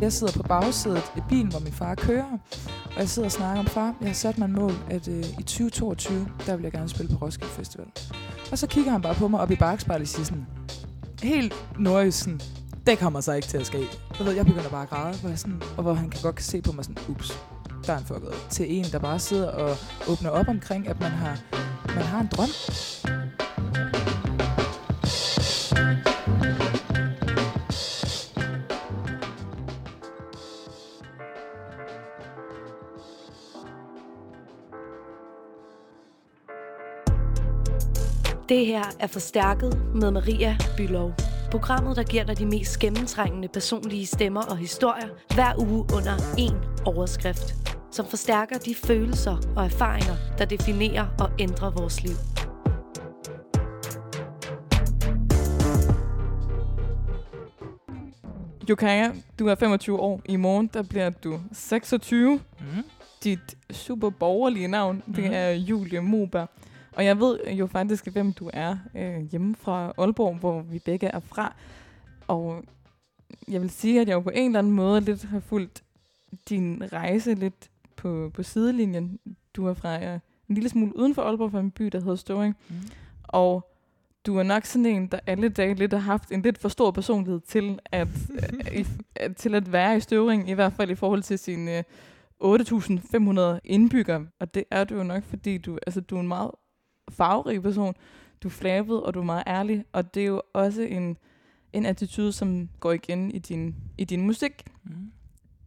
Jeg sidder på bagsædet i bilen, hvor min far kører, og jeg sidder og snakker om far. Jeg har sat mig en mål, at øh, i 2022, der vil jeg gerne spille på Roskilde Festival. Og så kigger han bare på mig op i bagspejlet og siger sådan, helt nordjysk det kommer så ikke til at ske. Jeg ved, jeg begynder bare at græde, hvor jeg sådan, og hvor han kan godt se på mig sådan, ups, der er en fucket. Til en, der bare sidder og åbner op omkring, at man har, man har en drøm. Det her er Forstærket med Maria Bylov. Programmet, der giver dig de mest gennemtrængende personlige stemmer og historier hver uge under én overskrift. Som forstærker de følelser og erfaringer, der definerer og ændrer vores liv. Jokaya, du er 25 år. I morgen, der bliver du 26. Mm. Dit super borgerlige navn, det Mhm. er Julie Moberg. Og jeg ved jo faktisk, hvem du er øh, hjemme fra Aalborg, hvor vi begge er fra. Og jeg vil sige, at jeg jo på en eller anden måde lidt har fulgt din rejse lidt på, på sidelinjen. Du er fra øh, en lille smule uden for Aalborg, fra en by, der hedder Støvring. Mm. Og du er nok sådan en, der alle dage lidt har haft en lidt for stor personlighed til at, øh, i, at- til at være i Støvring, i hvert fald i forhold til sine øh, 8.500 indbyggere. Og det er du jo nok, fordi du, altså, du er en meget farverig person. Du er flabet, og du er meget ærlig. Og det er jo også en, en attitude, som går igen i din, i din musik. Mm.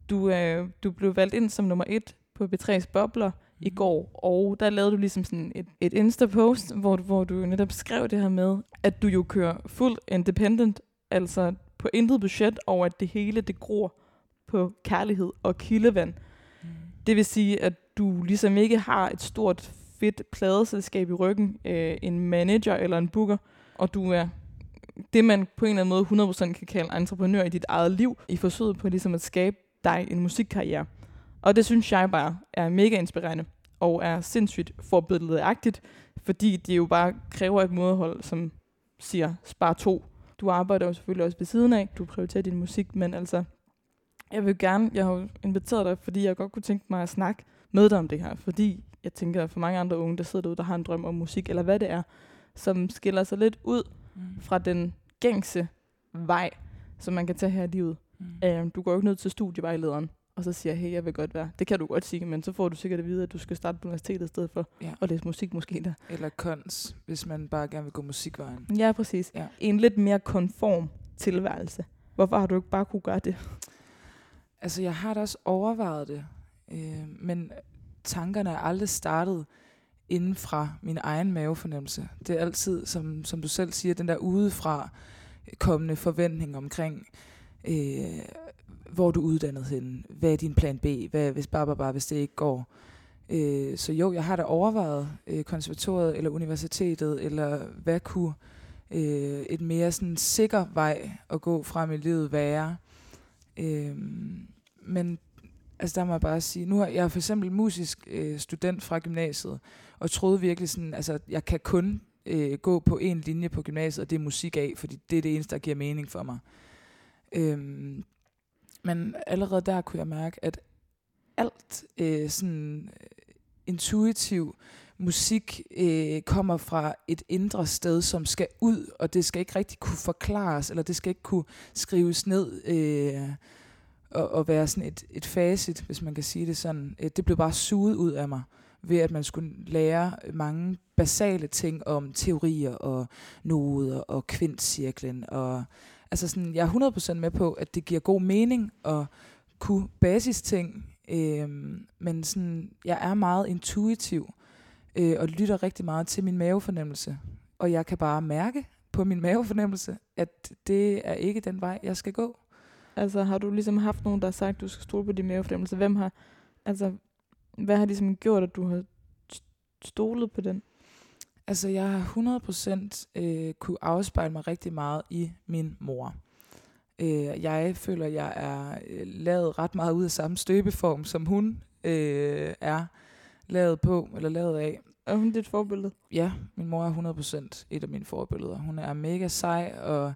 Du, øh, du blev valgt ind som nummer et på B3's Bobler i Mm. går, og der lavede du ligesom sådan et, et Insta-post, hvor, hvor du netop skrev det her med, at du jo kører fuld independent, altså på intet budget, og at det hele det gror på kærlighed og kildevand. Mm. Det vil sige, at du ligesom ikke har et stort, fedt pladeselskab i ryggen, øh, en manager eller en booker, og du er det, man på en eller anden måde 100% kan kalde entreprenør i dit eget liv, i forsøget på ligesom at skabe dig en musikkarriere. Og det synes jeg bare er mega inspirerende, og er sindssygt forbilledeagtigt, fordi det jo bare kræver et modhold, som siger, spar to. Du arbejder jo selvfølgelig også ved siden af, du prioriterer din musik, men altså, jeg vil gerne, jeg har jo inviteret dig, fordi jeg godt kunne tænke mig at snakke med dig om det her, fordi jeg tænker, for mange andre unge, der sidder derude, der har en drøm om musik, eller hvad det er, som skiller sig lidt ud Mm. fra den gængse vej, som man kan tage her i livet. Mm. Øh, du går jo ikke ned til studievejlederen, og så siger, hey, jeg vil godt være. Det kan du godt sige, men så får du sikkert at vide, at du skal starte på universitetet i stedet for Ja. at læse musik måske der. Eller kons, hvis man bare gerne vil gå musikvejen. Ja, præcis. Ja. En lidt mere konform tilværelse. Hvorfor har du ikke bare kunne gøre det? Altså, jeg har da også overvejet det, øh, men tankerne er aldrig startet inden fra min egen mavefornemmelse. Det er altid, som, som du selv siger, den der udefra kommende forventning omkring, øh, hvor du er uddannet hen, hvad er din plan B, hvad hvis bare, bare, bare, hvis det ikke går. Øh, så jo, jeg har da overvejet øh, konservatoriet eller universitetet, eller hvad kunne øh, et mere sådan sikker vej at gå frem i livet være. Øh, men altså der må jeg bare sige, nu har jeg for eksempel musisk øh, student fra gymnasiet, og troede virkelig sådan, altså jeg kan kun øh, gå på en linje på gymnasiet, og det er musik af, fordi det er det eneste, der giver mening for mig. Øhm, men allerede der kunne jeg mærke, at alt øh, sådan øh, intuitiv musik øh, kommer fra et indre sted, som skal ud, og det skal ikke rigtig kunne forklares, eller det skal ikke kunne skrives ned øh, og, at være sådan et, et facit, hvis man kan sige det sådan. Øh, det blev bare suget ud af mig, ved at man skulle lære mange basale ting om teorier og noder og kvintcirklen. Og, altså sådan, jeg er 100% med på, at det giver god mening at kunne basisting, øh, men sådan, jeg er meget intuitiv øh, og lytter rigtig meget til min mavefornemmelse. Og jeg kan bare mærke på min mavefornemmelse, at det er ikke den vej, jeg skal gå. Altså, har du ligesom haft nogen, der har sagt, at du skal stole på din mavefornemmelse? Hvem har, altså, hvad har ligesom gjort, at du har st- stolet på den? Altså, jeg har 100% øh, kunne afspejle mig rigtig meget i min mor. Øh, jeg føler, jeg er øh, lavet ret meget ud af samme støbeform, som hun øh, er lavet på, eller lavet af. Er hun dit forbillede? Ja, min mor er 100% et af mine forbilleder. Hun er mega sej og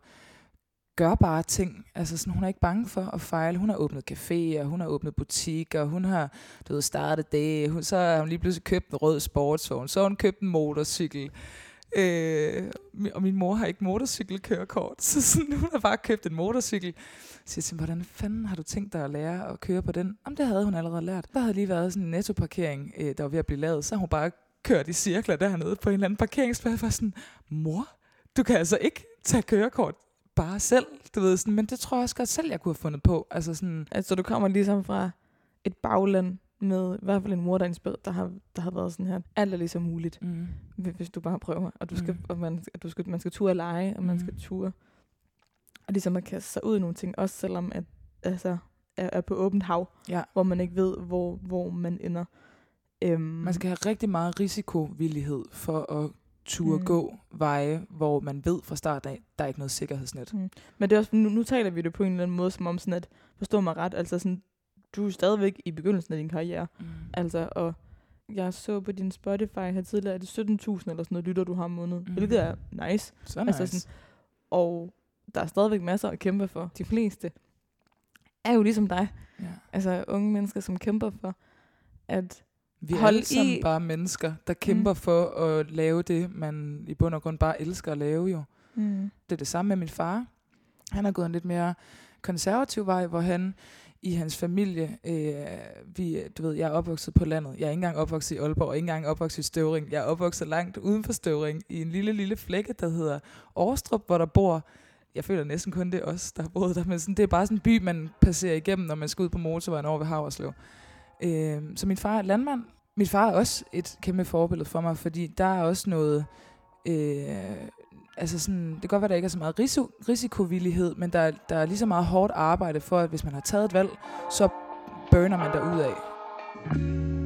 gør bare ting. Altså sådan, hun er ikke bange for at fejle. Hun har åbnet caféer, hun har åbnet butikker, hun har du ved, startet det. Hun, så har hun lige pludselig købt en rød sportsvogn, så har hun købt en motorcykel. Øh, og min mor har ikke motorcykelkørekort, så sådan, hun har bare købt en motorcykel. Så jeg siger, hvordan fanden har du tænkt dig at lære at køre på den? Jamen, det havde hun allerede lært. Der havde lige været sådan en nettoparkering, øh, der var ved at blive lavet, så hun bare kørt i cirkler dernede på en eller anden parkeringsplads. For sådan, mor, du kan altså ikke tage kørekort bare selv, du ved sådan, men det tror jeg også godt selv, jeg kunne have fundet på. Altså sådan, Altså, du kommer ligesom fra et bagland med i hvert fald en mor, der, er inspireret, der, har, der har været sådan her. Alt er ligesom muligt, mm, hvis hvis du bare prøver. Og, du skal, Mm. og man, at du skal, man skal ture at lege, og man Mm. skal ture. Og ligesom at kaste sig ud i nogle ting, også selvom at, altså, er, er på åbent hav, ja. hvor man ikke ved, hvor, hvor man ender. Øhm, Man skal have rigtig meget risikovillighed for at turde Mm. gå veje, hvor man ved fra start af, der er ikke noget sikkerhedsnet. Mm. Men det er også, nu, nu taler vi det på en eller anden måde, som om sådan at, forstå mig ret, altså sådan, du er stadigvæk i begyndelsen af din karriere. Mm. Altså, og jeg så på din Spotify her tidligere, at det er 17.000 eller sådan noget lytter, du har om måneden. Mm. Hvilket er nice. Så Altså nice. sådan- Og der er stadigvæk masser at kæmpe for. De fleste er jo ligesom dig. ja. Altså unge mennesker, som kæmper for, at Vi er Hold alle sammen i- bare mennesker, der kæmper mm. for at lave det, man i bund og grund bare elsker at lave jo. mm, Det er det samme med min far. Han har gået en lidt mere konservativ vej, hvor han i hans familie, øh, vi, du ved, jeg er opvokset på landet. Jeg er ikke engang opvokset i Aalborg, ikke engang opvokset i Støvring. Jeg er opvokset langt uden for Støvring, i en lille, lille flække, der hedder Årstrup, hvor der bor, jeg føler næsten kun det er os, der har boet der, men sådan, det er bare sådan en by, man passerer igennem, når man skal ud på motorvejen over ved Havreslev. Øh, så min far er landmand. Min far er også et kæmpe forbillede for mig, fordi der er også noget... Øh, altså sådan, det kan godt være, der ikke er så meget risiko, risikovillighed, men der, der er lige så meget hårdt arbejde for, at hvis man har taget et valg, så burner man derud af.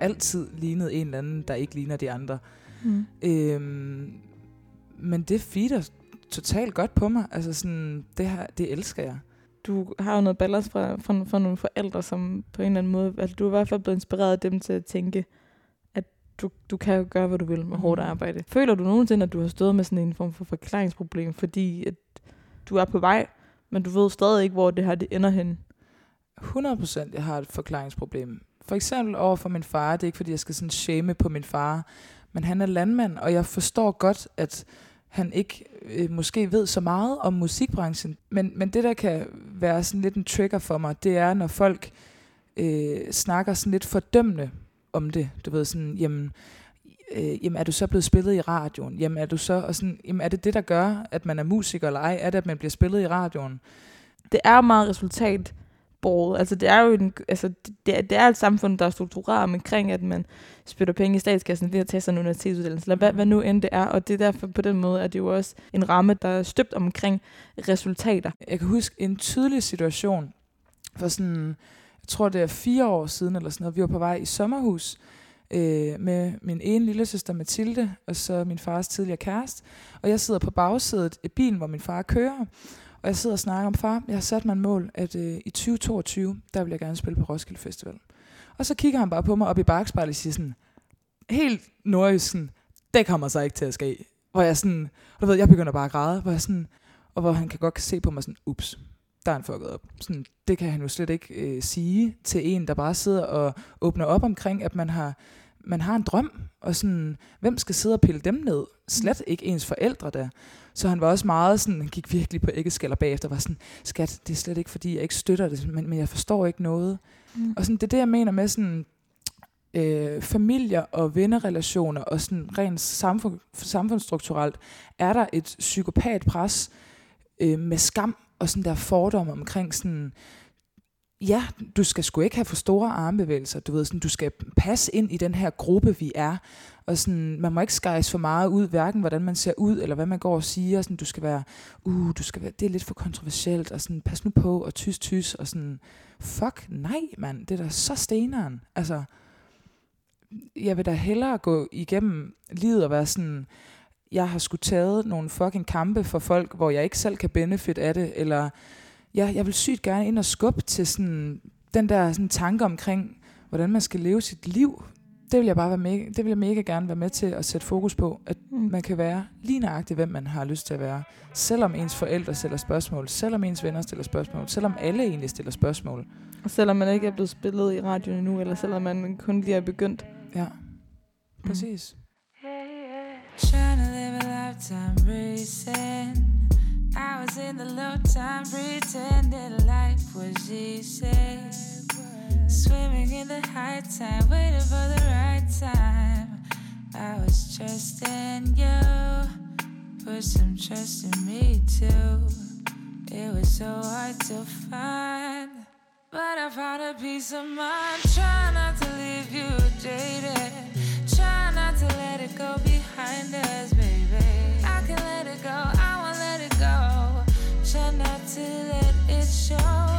Altid lignet en eller anden, der ikke ligner de andre. Mm. Øhm, men det feeder totalt godt på mig. Altså sådan, det, her, det elsker jeg. Du har jo noget ballast fra, fra, fra nogle forældre, som på en eller anden måde, altså du er i hvert fald blevet inspireret af dem til at tænke, at du, du kan jo gøre, hvad du vil med hårdt Mhm. arbejde. Føler du nogensinde, at du har stået med sådan en form for forklaringsproblem, fordi at du er på vej, men du ved stadig ikke, hvor det her det ender hen? 100% jeg har et forklaringsproblem. For eksempel over for min far, det er ikke fordi, jeg skal sådan shame på min far, men han er landmand, og jeg forstår godt, at han ikke øh, måske ved så meget om musikbranchen. Men, men det, der kan være sådan lidt en trigger for mig, det er, når folk øh, snakker sådan lidt fordømmende om det. Du ved sådan, jamen, øh, jamen er du så blevet spillet i radioen? Jamen er du så, og sådan, jamen er det det, der gør, at man er musiker eller ej? Er det, at man bliver spillet i radioen? Det er meget resultat Altså det er jo en, altså, det, er, det er et samfund, der er struktureret omkring, at man spytter penge i statskassen ved at tage sig en universitetsuddannelse, eller hvad, hvad nu end det er. Og det er derfor på den måde, at det jo også en ramme, der er støbt omkring resultater. Jeg kan huske en tydelig situation for sådan, jeg tror det er fire år siden eller sådan noget. Vi var på vej i sommerhus øh, med min ene lille søster Mathilde, og så min fars tidligere kæreste. Og jeg sidder på bagsædet i bilen, hvor min far kører. Og jeg sidder og snakker om, far, jeg har sat mig en mål, at øh, i 2022, der vil jeg gerne spille på Roskilde Festival. Og så kigger han bare på mig op i bagspejlet og siger sådan, helt nordjysk sådan, det kommer så ikke til at ske. Hvor jeg sådan, og du ved, jeg begynder bare at græde, hvor jeg sådan, og hvor han kan godt se på mig sådan, ups, der er han fucket op. Sådan, det kan han jo slet ikke øh, sige til en, der bare sidder og åbner op omkring, at man har, man har en drøm, og sådan, hvem skal sidde og pille dem ned? Slet ikke ens forældre der. Så han var også meget sådan, han gik virkelig på æggeskaller bagefter, var sådan, skat, det er slet ikke fordi, jeg ikke støtter det, men, men jeg forstår ikke noget. Mm. Og sådan, det er det, jeg mener med sådan, øh, familier og vennerrelationer, og sådan rent samfund, samfundsstrukturelt, er der et psykopatpres øh, med skam og sådan der fordomme omkring sådan, ja, du skal sgu ikke have for store armbevægelser, du ved, sådan, du skal passe ind i den her gruppe, vi er, og sådan, man må ikke skæres for meget ud, hverken hvordan man ser ud, eller hvad man går og siger, sådan, du skal være, uh, du skal være, det er lidt for kontroversielt, og sådan, pas nu på, og tys, tys, og sådan, fuck, nej, mand, det er da så steneren, altså, jeg vil da hellere gå igennem livet og være sådan, jeg har skulle taget nogle fucking kampe for folk, hvor jeg ikke selv kan benefit af det, eller ja, jeg vil sygt gerne ind og skubbe til sådan, den der sådan, tanke omkring, hvordan man skal leve sit liv. Det vil jeg bare være mega, det vil jeg mega gerne være med til at sætte fokus på, at Mm. man kan være lige nøjagtigt, hvem man har lyst til at være. Selvom ens forældre stiller spørgsmål, selvom ens venner stiller spørgsmål, selvom alle egentlig stiller spørgsmål. Og selvom man ikke er blevet spillet i radioen endnu, eller selvom man kun lige er begyndt. Ja, præcis. Trying to live a lifetime racing. I was in the low time pretending life was easy. Swimming in the high tide, waiting for the right time. I was trusting you, put some trust in me too. It was so hard to find, but I found a peace of mind. Try not to leave you jaded. Try not to let it go behind us, show.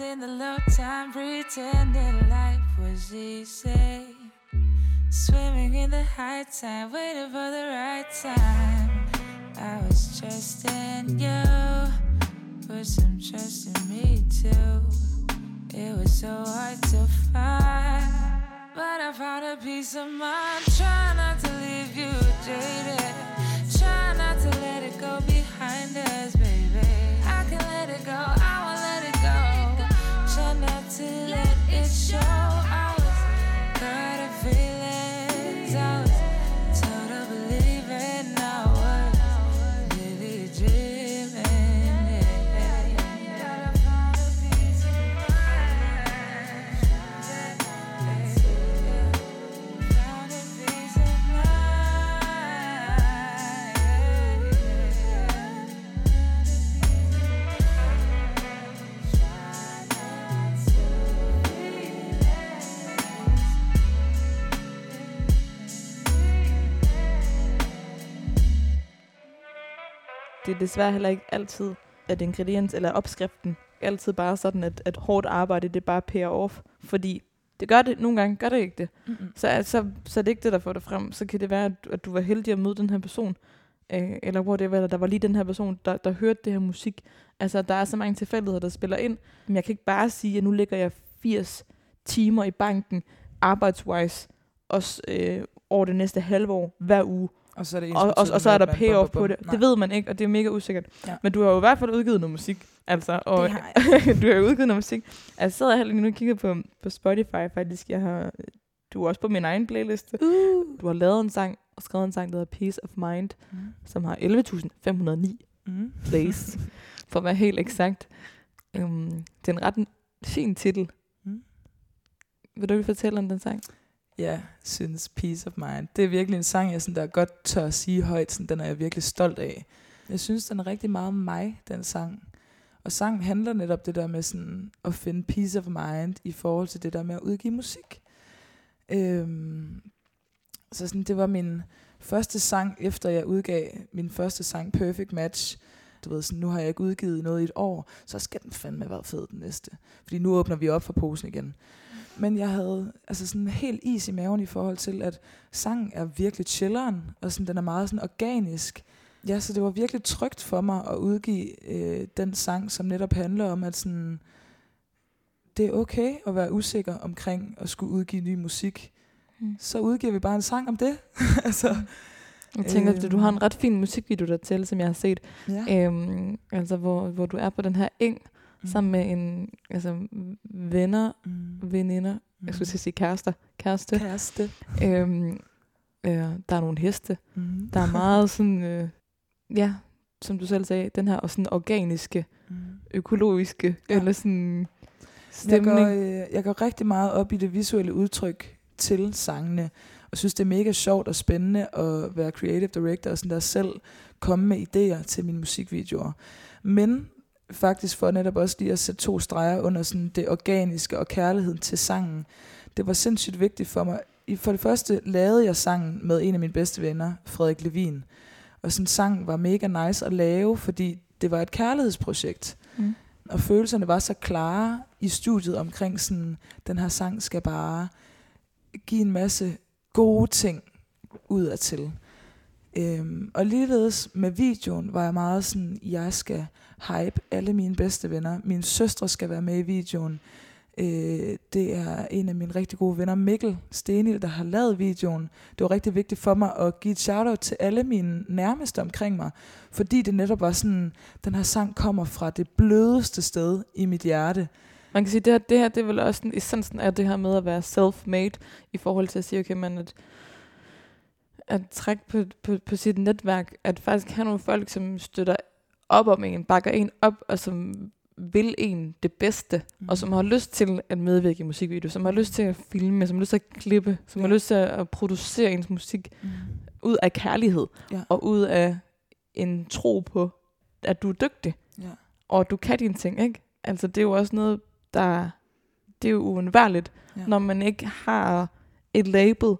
In the low time pretending life was easy. Swimming in the high tide, waiting for the right time. I was trusting you, put some trust in me too. It was so hard to find, but I found a peace of mind. Try not to leave you jaded. Try not to let it go behind us, to let it show. Det er desværre heller ikke altid, at ingrediens eller opskriften altid bare sådan, at, at hårdt arbejde, det bare payer off. Fordi det gør det, nogle gange gør det ikke det. Mm-mm. Så, altså, så er det ikke det, der får det frem. Så kan det være, at, at du var heldig at møde den her person, øh, eller hvor det var, eller der var lige den her person, der, der hørte det her musik. Altså, der er så mange tilfældigheder, der spiller ind. Men jeg kan ikke bare sige, at nu ligger jeg 80 timer i banken, arbejdswise, også øh, over det næste halve år, hver uge. Og så er det Og, og, og så er der payoff på det. bum. Det ved man ikke, og det er mega usikkert. Ja. Men du har jo i hvert fald udgivet noget musik. Altså, og Det har jeg. du har jo udgivet noget musik. Altså, jeg sidder her lige nu og kigger på, på Spotify, faktisk. Jeg har, du er også på min egen playliste. Uh. Du har lavet en sang, og skrevet en sang, der hedder Peace of Mind, Mm. som har 11.509 Mm. plays, for at være helt eksakt. Um, det er en ret fin titel. Mm. Vil du ikke fortælle om den sang? Ja, synes Peace of Mind. Det er virkelig en sang, jeg sådan, der godt tør at sige højt. Sådan, den er jeg virkelig stolt af. Jeg synes, den er rigtig meget om mig, den sang. Og sangen handler netop det der med sådan, at finde peace of mind i forhold til det der med at udgive musik. Øhm, så sådan, det var min første sang, efter jeg udgav min første sang, Perfect Match. Du ved, sådan, nu har jeg ikke udgivet noget i et år, så skal den fandme være fed den næste. Fordi nu åbner vi op for posen igen. Men jeg havde altså sådan helt is i maven i forhold til, at sangen er virkelig chilleren, og sådan, den er meget sådan organisk. Ja, så det var virkelig trygt for mig at udgive øh, den sang, som netop handler om, at sådan, det er okay at være usikker omkring at skulle udgive ny musik. Mm. Så udgiver vi bare en sang om det. altså, Jeg tænker, at du har en Øhm. ret fin musikvideo der til, som jeg har set. ja. Øhm, altså, hvor, hvor du er på den her eng, Mm. sammen med en, altså, venner, mm. veninder, jeg skulle at sige kærester, kæreste. Kæreste. Øhm, øh, der er nogle heste. Mm. Der er meget sådan, øh, ja, som du selv sagde, den her og sådan organiske, Mm. økologiske, Ja. eller sådan Jeg stemning. går, øh, jeg går rigtig meget op i det visuelle udtryk til sangene, og synes, det er mega sjovt og spændende at være creative director og sådan der selv komme med idéer til mine musikvideoer. Men faktisk for netop også lige at sætte to streger under sådan det organiske og kærligheden til sangen. Det var sindssygt vigtigt for mig. For det første lavede jeg sangen med en af mine bedste venner, Frederik Levin. Og sådan sang var mega nice at lave, fordi det var et kærlighedsprojekt Mm. og følelserne var så klare i studiet omkring sådan, den her sang skal bare give en masse gode ting ud af til. Øhm, og ligeledes med videoen var jeg meget sådan, jeg skal hype alle mine bedste venner. Min søstre skal være med i videoen. Øh, det er en af mine rigtig gode venner, Mikkel Stenil, der har lavet videoen. Det var rigtig vigtigt for mig at give et shout-out til alle mine nærmeste omkring mig, fordi det netop var sådan, den her sang kommer fra det blødeste sted i mit hjerte. Man kan sige, det her, det her det er vel også en, essensen af det her med at være self-made, i forhold til at sige, okay, man, at, at trække på, på, på sit netværk, at faktisk have nogle folk, som støtter op om en, bakker en op, og som vil en det bedste, mm. og som har lyst til at medvirke i musikvideo, som har lyst til at filme, som har lyst til at klippe, som ja. har lyst til at producere ens musik Mm. ud af kærlighed, Ja. og ud af en tro på, at du er dygtig, Ja. og du kan dine ting, ikke? Altså, det er jo også noget, der... Det er jo uundværligt, Ja. når man ikke har et label.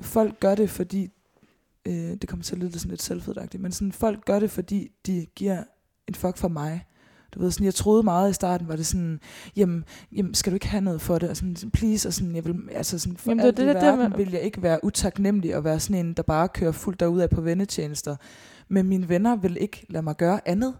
Folk gør det, fordi, øh, det kommer til at lyde sådan lidt selvfødagtigt, men sådan, folk gør det, fordi de giver en fuck for mig. Du ved, sådan, jeg troede meget i starten, var det sådan, jamen, jamen skal du ikke have noget for det? Og sådan, please, og sådan, jeg vil, altså sådan, for Jamen, det alt det i der, verden man- vil jeg ikke være utaknemmelig og være sådan en, der bare kører fuldt derud af på vennetjenester. Men mine venner vil ikke lade mig gøre andet.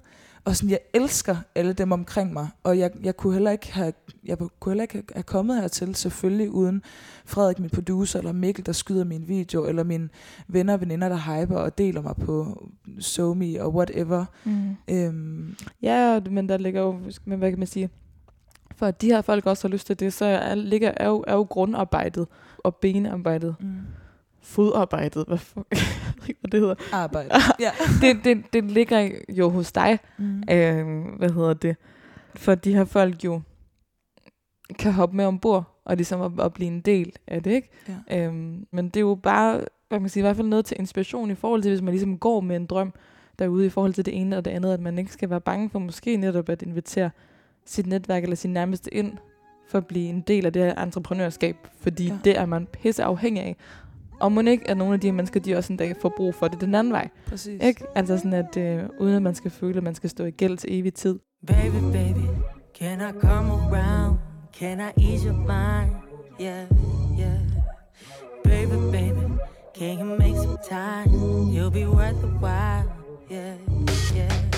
Og sådan, jeg elsker alle dem omkring mig, og jeg, jeg kunne heller ikke have, jeg kunne heller ikke have kommet hertil, selvfølgelig uden Frederik, min producer, eller Mikkel, der skyder min video, eller mine venner og veninder, der hyper og deler mig på SoMe og whatever. Mm. Øhm, Ja, men der ligger jo, men hvad kan man sige, for at de her folk også har lyst til det, så er, ligger, er, jo, er jo grundarbejdet og benarbejdet, mm. Fodarbejdet, hvad, for, jeg ved ikke, hvad det hedder. Arbejde. ja. Det, det, det ligger jo hos dig, Mm. øh, hvad hedder det, for de her folk jo kan hoppe med ombord, og ligesom at, at blive en del af det, ikke? Ja. Øhm, men det er jo bare, hvad kan man sige, i hvert fald noget til inspiration i forhold til, hvis man ligesom går med en drøm derude i forhold til det ene og det andet, at man ikke skal være bange for måske netop at invitere sit netværk eller sin nærmeste ind for at blive en del af det her entreprenørskab, fordi ja. det er man pisse afhængig af. Og må ikke, at nogle af de her mennesker, de også en dag får brug for det den anden vej. Præcis. Ikke? Altså sådan, at øh, uden at man skal føle, at man skal stå i gæld til evig tid. Baby, baby, can I come around? Can I ease your mind? Yeah, yeah. Baby, baby, can you make some time? You'll be worth the while. Yeah, yeah.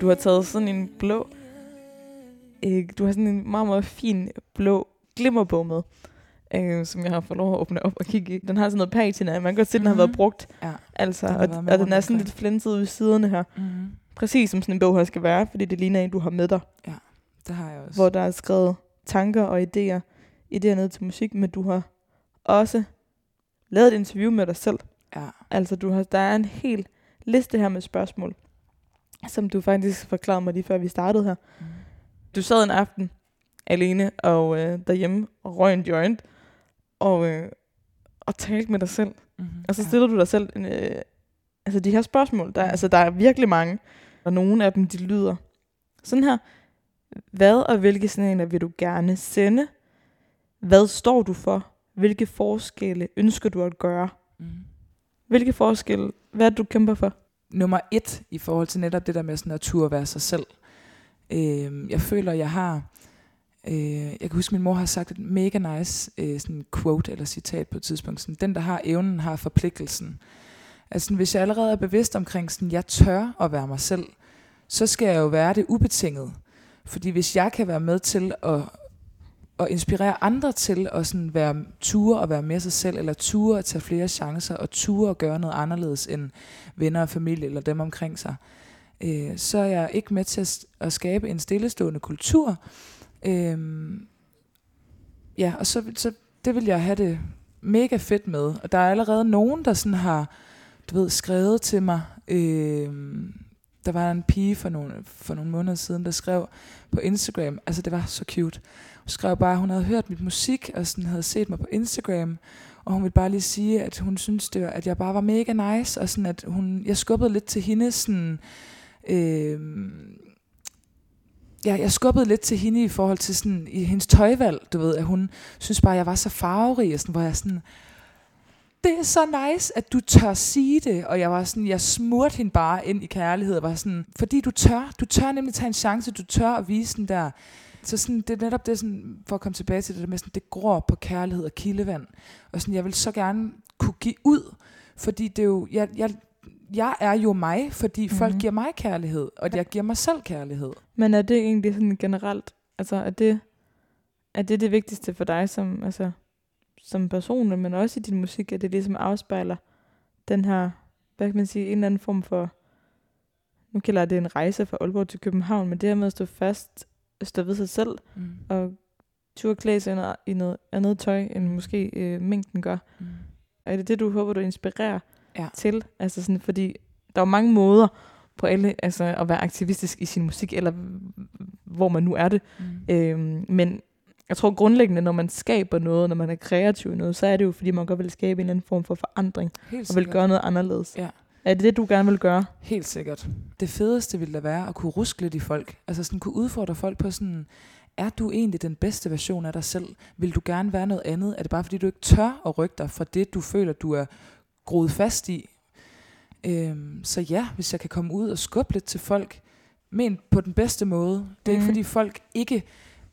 Du har taget sådan en blå... Øh, du har sådan en meget, meget fin blå glimmerbog med, øh, som jeg har fået lov at åbne op og kigge i. Den har sådan noget patina, man kan godt se, at den har Mhm. været brugt. Ja. Altså, Den og, med og den er sådan lidt flænset ud i siderne her. Mm-hmm. Præcis som sådan en bog her skal være, fordi det ligner en, du har med dig. Det har jeg også. Hvor der er skrevet tanker og idéer, idéer ned til musik, men du har også lavet et interview med dig selv. Ja. Altså, du har, der er en hel liste her med spørgsmål, som du faktisk forklarede mig lige før vi startede her. Mm. Du sad en aften alene og øh, derhjemme og røg en joint og, øh, og talte med dig selv. Mm-hmm. Og så stiller du dig selv en, øh, altså de her spørgsmål. Der, er- altså, der er virkelig mange. Og nogle af dem, de lyder sådan her. Hvad og hvilke signaler vil du gerne sende? Hvad står du for? Hvilke forskelle ønsker du at gøre? Mm. Hvilke forskelle? Hvad du kæmper for? Nummer et i forhold til netop det der med sådan at turde være sig selv. Øh, jeg føler, jeg har... Øh, jeg kan huske, min mor har sagt et mega nice øh, sådan quote eller citat på et tidspunkt. Sådan, Den, der har evnen, har forpligtelsen. Altså, hvis jeg allerede er bevidst omkring, sådan, jeg tør at være mig selv, så skal jeg jo være det ubetinget. Fordi hvis jeg kan være med til at, at inspirere andre til at sådan være ture og være med sig selv, eller ture at tage flere chancer, og ture at gøre noget anderledes end venner og familie eller dem omkring sig, øh, så er jeg ikke med til at, at skabe en stillestående kultur. Øh, ja, og så, så det vil jeg have det mega fedt med. Og der er allerede nogen, der sådan har, du ved, skrevet til mig. Øh, der var en pige for nogle, for nogle måneder siden, der skrev på Instagram, altså det var så cute. Skrev bare, at hun havde hørt mit musik, og sådan havde set mig på Instagram, og hun ville bare lige sige, at hun synes, det var, at jeg bare var mega nice, og sådan at hun, jeg skubbede lidt til hende sådan, øh, ja, jeg skubbede lidt til hende i forhold til sådan, i hendes tøjvalg, du ved, at hun synes bare, at jeg var så farverig, og sådan, hvor jeg sådan, det er så nice, at du tør sige det. Og jeg var sådan, jeg smurte hende bare ind i kærlighed. og var sådan, fordi du tør. Du tør nemlig tage en chance. Du tør at vise den der. Så sådan, det er netop det, sådan, for at komme tilbage til det der med, sådan, det gror på kærlighed og kildevand. Og sådan, jeg vil så gerne kunne give ud, fordi det er jo, jeg, jeg, jeg er jo mig, fordi mm-hmm. folk Mhm. giver mig kærlighed, og jeg giver mig selv kærlighed. Men er det egentlig sådan generelt, altså er det, er det det vigtigste for dig som, altså, som person, men også i din musik, at det ligesom afspejler den her, hvad kan man sige, en eller anden form for, nu kalder jeg det en rejse fra Aalborg til København, men det her med at stå fast, stå ved sig selv, Mm. og turde klæde sig i noget, i noget andet tøj, end måske øh, mængden gør. Mm. Er det det, du håber, du inspirerer Ja. til? Altså sådan, fordi der er mange måder på alle, altså at være aktivistisk i sin musik, eller hvor man nu er det. Mm. Øhm, men jeg tror grundlæggende, når man skaber noget, når man er kreativ i noget, så er det jo, fordi man godt vil skabe en eller anden form for forandring, Helt og vil gøre noget anderledes. Ja. Er det det, du gerne vil gøre? Helt sikkert. Det fedeste ville da være at kunne ruske lidt i folk. Altså sådan kunne udfordre folk på sådan, er du egentlig den bedste version af dig selv? Vil du gerne være noget andet? Er det bare fordi, du ikke tør at rykke dig fra det, du føler, du er groet fast i? Øhm, så ja, hvis jeg kan komme ud og skubbe lidt til folk, men på den bedste måde. Det er mm. ikke Mhm. fordi folk ikke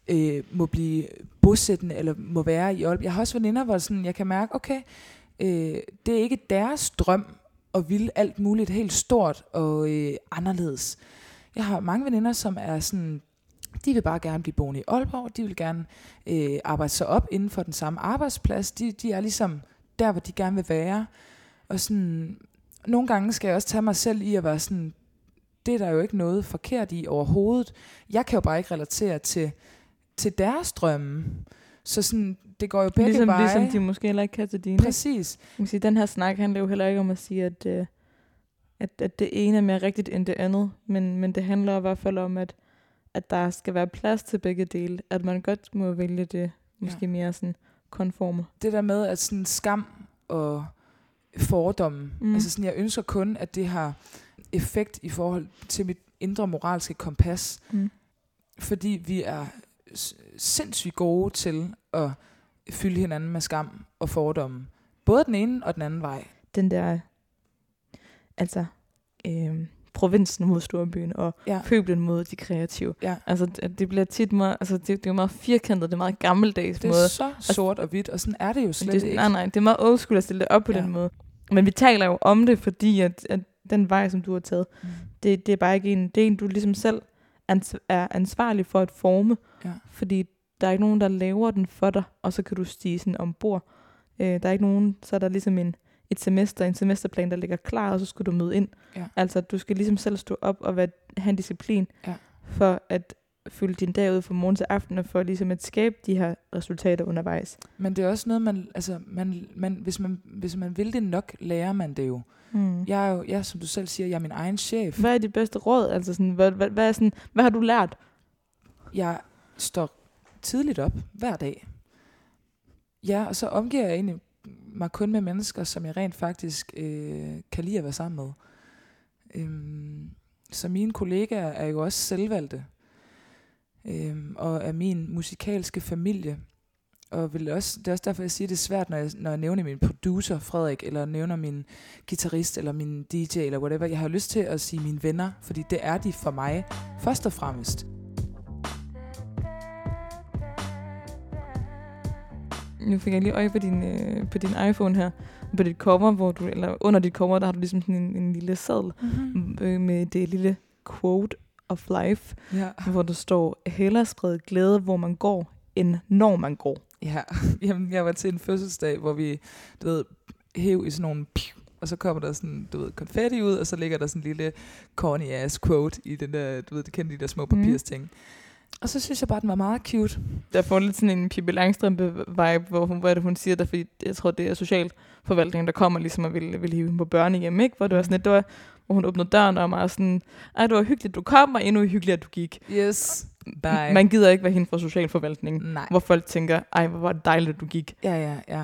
øh, må blive bosættende eller må være i Aalborg. Jeg har også veninder, hvor sådan, jeg kan mærke, okay, øh, det er ikke deres drøm og ville alt muligt helt stort og øh, anderledes. Jeg har mange veninder, som er sådan, de vil bare gerne blive boende i Aalborg, de vil gerne øh, arbejde sig op inden for den samme arbejdsplads, de, de er ligesom der, hvor de gerne vil være. Og sådan, nogle gange skal jeg også tage mig selv i at være sådan, det er der jo ikke noget forkert i overhovedet. Jeg kan jo bare ikke relatere til, til deres drømme. Så sådan, det går jo begge Ligesom, veje. ligesom de måske heller ikke kan til dine. Præcis. Man sige, den her snak handler jo heller ikke om at sige, at, øh, at, at det ene er mere rigtigt end det andet, men, men det handler i hvert fald om, at, at der skal være plads til begge dele, at man godt må vælge det måske ja. mere sådan konforme. det der med, at sådan skam og fordomme, Mm. altså sådan, jeg ønsker kun, at det har effekt i forhold til mit indre moralske kompas, Mm. fordi vi er sindssygt gode til at fylde hinanden med skam og fordomme. Både den ene og den anden vej. Den der, altså, øh, provinsen mod storbyen, og Ja. pøblen mod de kreative. Ja. Altså, det, det bliver tit meget, altså, det, det er jo meget firkantet, det er meget gammeldags Det måde. er så sort og hvidt, og sådan er det jo slet det, ikke. nej, nej, det er meget old school at stille det op på. Ja. den måde. Men vi taler jo om det, fordi at, at den vej, som du har taget, Mm. det, det er bare ikke en, det er en, du ligesom selv ans- er ansvarlig for at forme. Ja. Fordi der er ikke nogen, der laver den for dig, og så kan du stige sådan ombord. Øh, der er ikke nogen, så er der ligesom en, et semester, en semesterplan, der ligger klar, og så skal du møde ind. Ja. Altså, du skal ligesom selv stå op og være, have en disciplin, Ja. for at fylde din dag ud fra morgen til aften, og for ligesom at skabe de her resultater undervejs. Men det er også noget, man, altså, man, man, hvis, man, hvis man vil det nok, lærer man det jo. Mm. Jeg er jo, ja, som du selv siger, jeg er min egen chef. Hvad er dit bedste råd? Altså sådan, hvad, hvad, hvad, er sådan, hvad har du lært? Jeg står tidligt op hver dag. Ja, og så omgiver jeg egentlig mig kun med mennesker, som jeg rent faktisk øh, kan lide at være sammen med. Øhm, så mine kollegaer er jo også selvvalgte. Øhm, og er min musikalske familie. Og vil også, det er også derfor, jeg siger, det er svært, når jeg, når jeg nævner min producer, Frederik, eller nævner min guitarist, eller min DJ, eller whatever. Jeg har lyst til at sige mine venner, fordi det er de for mig, først og fremmest. Nu fik jeg lige øje på din, øh, på din iPhone her, på dit cover, hvor du, eller under dit cover, der har du ligesom sådan en, en lille seddel Mm-hmm. øh, med det lille quote of life, Ja. hvor der står, hellere spred glæde, hvor man går, end når man går. Ja, jamen jeg var til en fødselsdag, hvor vi, du ved, hæv i sådan nogle og så kommer der sådan, du ved, konfetti ud, og så ligger der sådan en lille corny ass quote i den der, du ved, det kender de der små Mhm. papirsting. Og så synes jeg bare, den var meget cute. Der får lidt sådan en Pippi Langstrømpe-vibe, hvor hun, hvor er det, hun siger der, fordi jeg tror, det er socialforvaltningen, der kommer ligesom og vil, vil hive hende på børnehjem, ikke? Hvor det var sådan lidt, det var, hvor hun åbnede døren og var sådan, ej, det var hyggeligt, du kom, og endnu hyggeligere, at du gik. Yes, bye. Man gider ikke være hende fra socialforvaltningen, Nej. hvor folk tænker, ej, hvor var det dejligt, at du gik. Ja, ja, ja.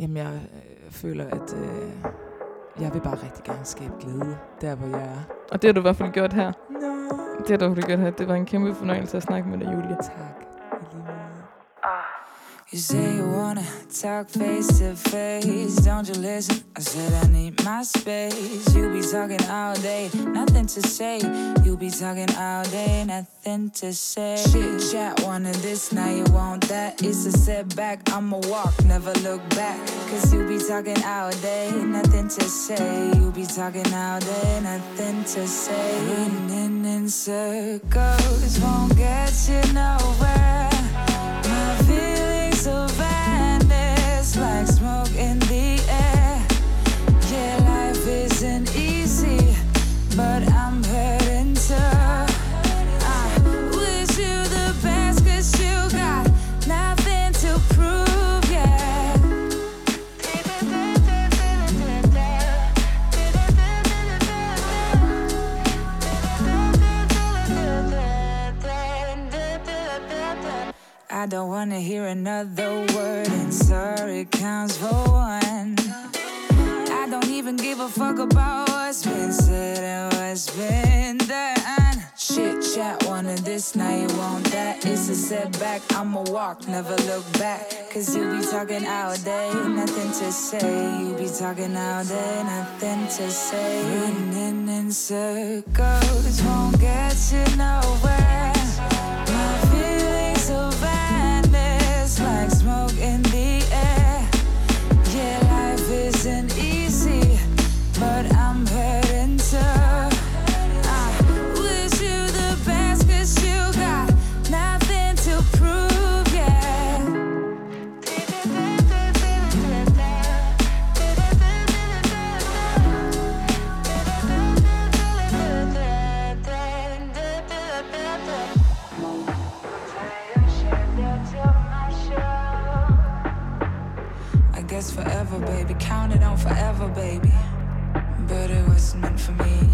Jamen, jeg øh, føler, at øh, jeg vil bare rigtig gerne skabe glæde, der hvor jeg er. Og det har du i hvert fald gjort her. No. Det har du i hvert gjort her. Det var en kæmpe fornøjelse at snakke med dig, Julie. Tak. You say you wanna talk face to face. Don't you listen? I said I need my space. You be talking all day, nothing to say. You be talking all day, nothing to say. Shit, chat, wanted this, now you want that. It's a setback, I'ma walk, never look back. Cause you be talking all day, nothing to say. You be talking all day, nothing to say. Running in circles won't get you nowhere. Don't wanna hear another word, and sorry counts for one. I don't even give a fuck about what's been said and what's been done. Shit, chat, wanted this, now you want that. It's a setback, I'ma walk, never look back. Cause you be talking all day, nothing to say. You be talking all day, nothing to say. Running in circles won't get you nowhere. Forever, baby. But it wasn't meant for me